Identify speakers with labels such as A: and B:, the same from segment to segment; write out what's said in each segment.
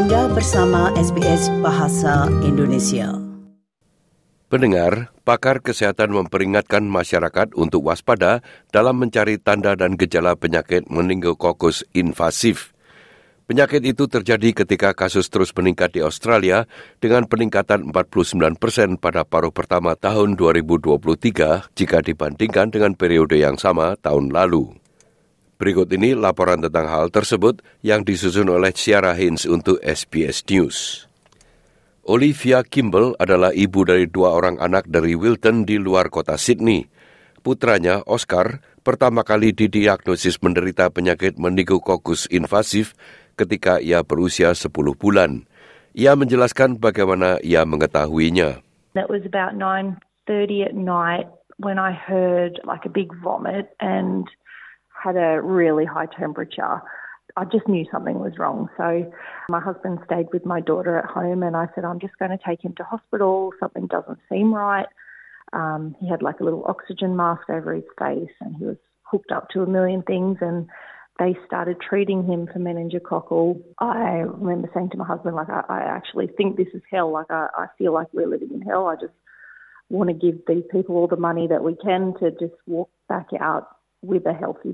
A: Anda bersama SBS Bahasa Indonesia.
B: Pendengar, pakar kesehatan memperingatkan masyarakat untuk waspada dalam mencari tanda dan gejala penyakit meningokokus invasif. Penyakit itu terjadi ketika kasus terus meningkat di Australia dengan peningkatan 49 persen pada paruh pertama tahun 2023 jika dibandingkan dengan periode yang sama tahun lalu. Berikut ini laporan tentang hal tersebut yang disusun oleh Ciara Hins untuk SBS News. Olivia Kimball adalah ibu dari dua orang anak dari Wilton di luar kota Sydney. Putranya, Oscar, pertama kali didiagnosis menderita penyakit meningokokus invasif ketika ia berusia 10 bulan. Ia menjelaskan bagaimana ia mengetahuinya.
C: It was about 9.30 at night when I heard like a big vomit and had a really high temperature. I just knew something was wrong. So my husband stayed with my daughter at home and I said, I'm just going to take him to hospital. Something doesn't seem right. Um, he had like a little oxygen mask over his face and he was hooked up to a million things and they started treating him for meningococcal. I remember saying to my husband, like, I, I actually think this is hell. Like, I, I feel like we're living in hell. I just want to give these people all the money that we can to just walk back out with a healthy.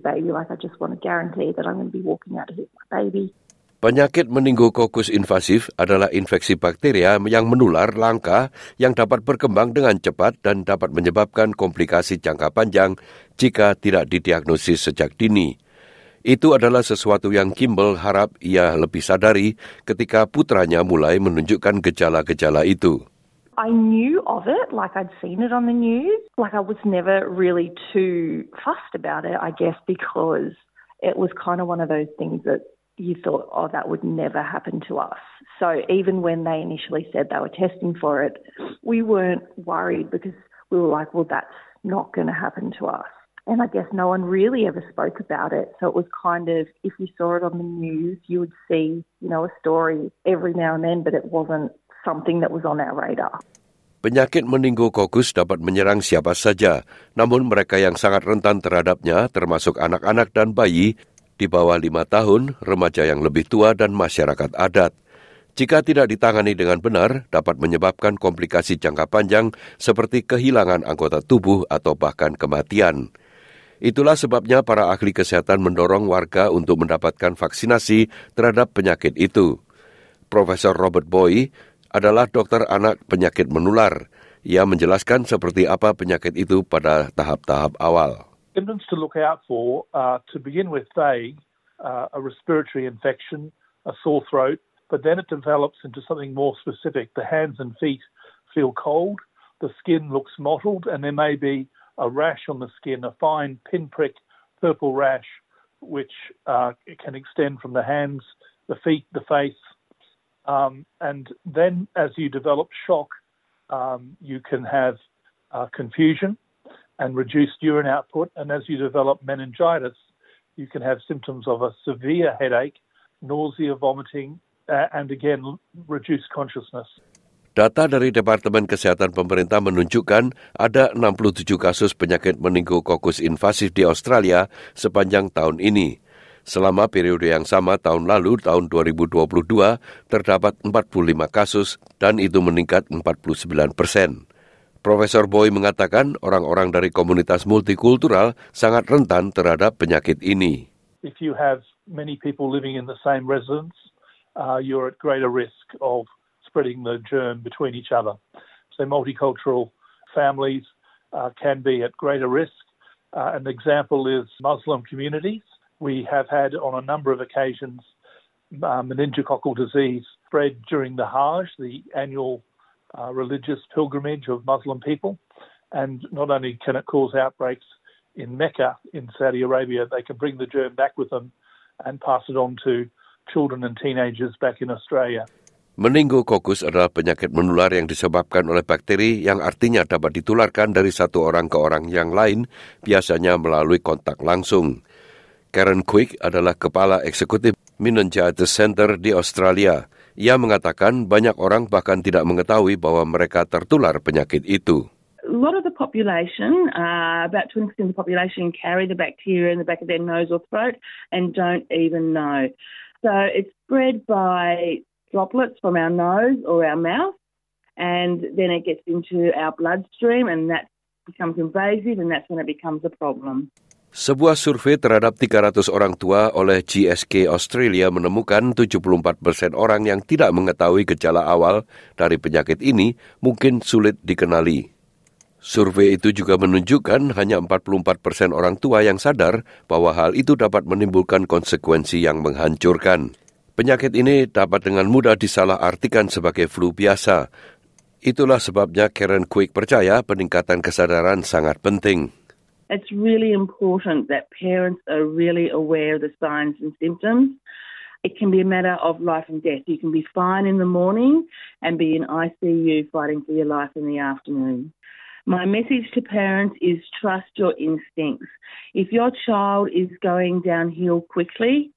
B: Penyakit meningokokus invasif adalah infeksi bakteria yang menular langka yang dapat berkembang dengan cepat dan dapat menyebabkan komplikasi jangka panjang jika tidak didiagnosis sejak dini. Itu adalah sesuatu yang Kimball harap ia lebih sadari ketika putranya mulai menunjukkan gejala-gejala itu.
C: I knew of it, like I'd seen it on the news. Like I was never really too fussed about it, I guess, because it was kind of one of those things that you thought, oh, that would never happen to us. So even when they initially said they were testing for it, we weren't worried because we were like, well, that's not going to happen to us. And I guess no one really ever spoke about it. So it was kind of, if you saw it on the news, you would see, you know, a story every now and then, but it wasn't something that was on our radar.
B: Penyakit meningokokus dapat menyerang siapa saja, namun mereka yang sangat rentan terhadapnya termasuk anak-anak dan bayi di bawah lima tahun, remaja yang lebih tua, dan masyarakat adat. Jika tidak ditangani dengan benar, dapat menyebabkan komplikasi jangka panjang seperti kehilangan anggota tubuh atau bahkan kematian. Itulah sebabnya para ahli kesehatan mendorong warga untuk mendapatkan vaksinasi terhadap penyakit itu. Profesor Robert Boy adalah dokter anak penyakit menular. Ia menjelaskan seperti apa penyakit itu pada tahap-tahap awal.
D: Symptoms to look out for uh, to begin with vague, uh, a respiratory infection, a sore throat, but then it develops into something more specific. The hands and feet feel cold, the skin looks mottled, and there may be a rash on the skin, a fine pinprick purple rash, which uh, can extend from the hands, the feet, the face, um, and then as you develop shock, um, you can have uh, confusion and reduced urine output. And as you develop meningitis, you can have symptoms of a severe headache, nausea, vomiting, uh, and again, reduced consciousness.
B: Data dari Departemen Kesehatan Pemerintah menunjukkan ada 67 kasus penyakit meningokokus invasif di Australia sepanjang tahun ini. Selama periode yang sama tahun lalu, tahun 2022, terdapat 45 kasus dan itu meningkat 49 persen. Profesor Boy mengatakan orang-orang dari komunitas multikultural sangat rentan terhadap penyakit ini.
D: If you have many people living in the same residence, uh, you're at greater risk of spreading the germ between each other. So multicultural families uh, can be at greater risk. Uh, an example is Muslim communities. We have had on a number of occasions um, meningococcal disease spread during the Hajj, the annual uh, religious pilgrimage of Muslim people. And not only can it cause outbreaks in Mecca in Saudi Arabia, they can bring the germ back with them and pass it on to children and teenagers back in Australia.
B: Meningokokus adalah penyakit menular yang disebabkan oleh bakteri yang artinya dapat ditularkan dari satu orang ke orang yang lain, biasanya melalui kontak langsung. Karen Quick adalah kepala eksekutif Meningitis Center di Australia. Ia mengatakan banyak orang bahkan tidak mengetahui bahwa mereka tertular penyakit itu.
E: A lot of the population, uh, about 20% of the population, carry the bacteria in the back of their nose or throat and don't even know. So it's spread by droplets from our nose or our mouth, and then it gets into our bloodstream, and that becomes invasive, and that's when it becomes a problem.
B: Sebuah survei terhadap 300 orang tua oleh GSK Australia menemukan 74 persen orang yang tidak mengetahui gejala awal dari penyakit ini mungkin sulit dikenali. Survei itu juga menunjukkan hanya 44 persen orang tua yang sadar bahwa hal itu dapat menimbulkan konsekuensi yang menghancurkan. Penyakit ini dapat dengan mudah disalahartikan sebagai flu biasa. Itulah sebabnya Karen Quick percaya peningkatan kesadaran sangat penting.
E: It's really important that parents are really aware of the signs and symptoms. It can be a matter of life and death. You can be fine in the morning and be in ICU fighting for your life in the afternoon. My message to parents is trust your instincts. If your child is going downhill quickly,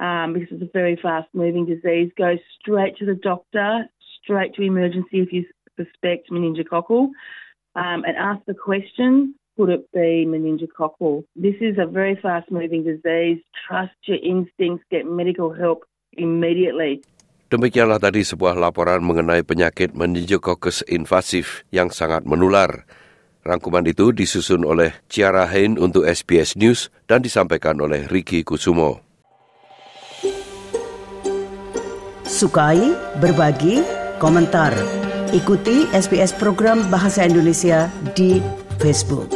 E: um, because it's a very fast moving disease, go straight to the doctor, straight to emergency if you suspect meningococcal, um, and ask the question could it be meningococcal? This is a very fast moving disease. Trust your instincts, get medical help immediately.
B: Demikianlah tadi sebuah laporan mengenai penyakit meningococcus invasif yang sangat menular. Rangkuman itu disusun oleh Ciara Hain untuk SBS News dan disampaikan oleh Ricky Kusumo.
A: Sukai, berbagi, komentar. Ikuti SBS program Bahasa Indonesia di Facebook.